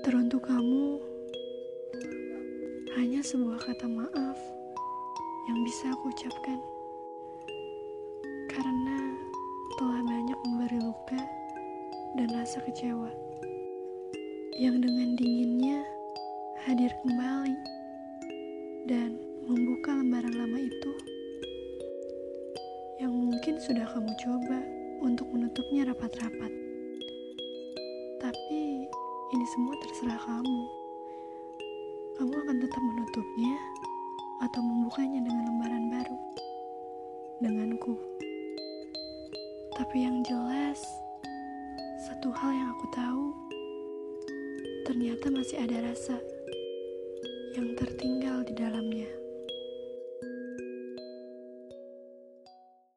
Teruntuk kamu, hanya sebuah kata maaf yang bisa aku ucapkan. Karena telah banyak memberi luka dan rasa kecewa. Yang dengan dinginnya hadir kembali dan membuka lembaran lama itu yang mungkin sudah kamu coba untuk menutupnya rapat-rapat. Tapi ini semua terserah kamu. Kamu akan tetap menutupnya atau membukanya dengan lembaran baru denganku. Tapi yang jelas, satu hal yang aku tahu, ternyata masih ada rasa yang tertinggal di dalamnya.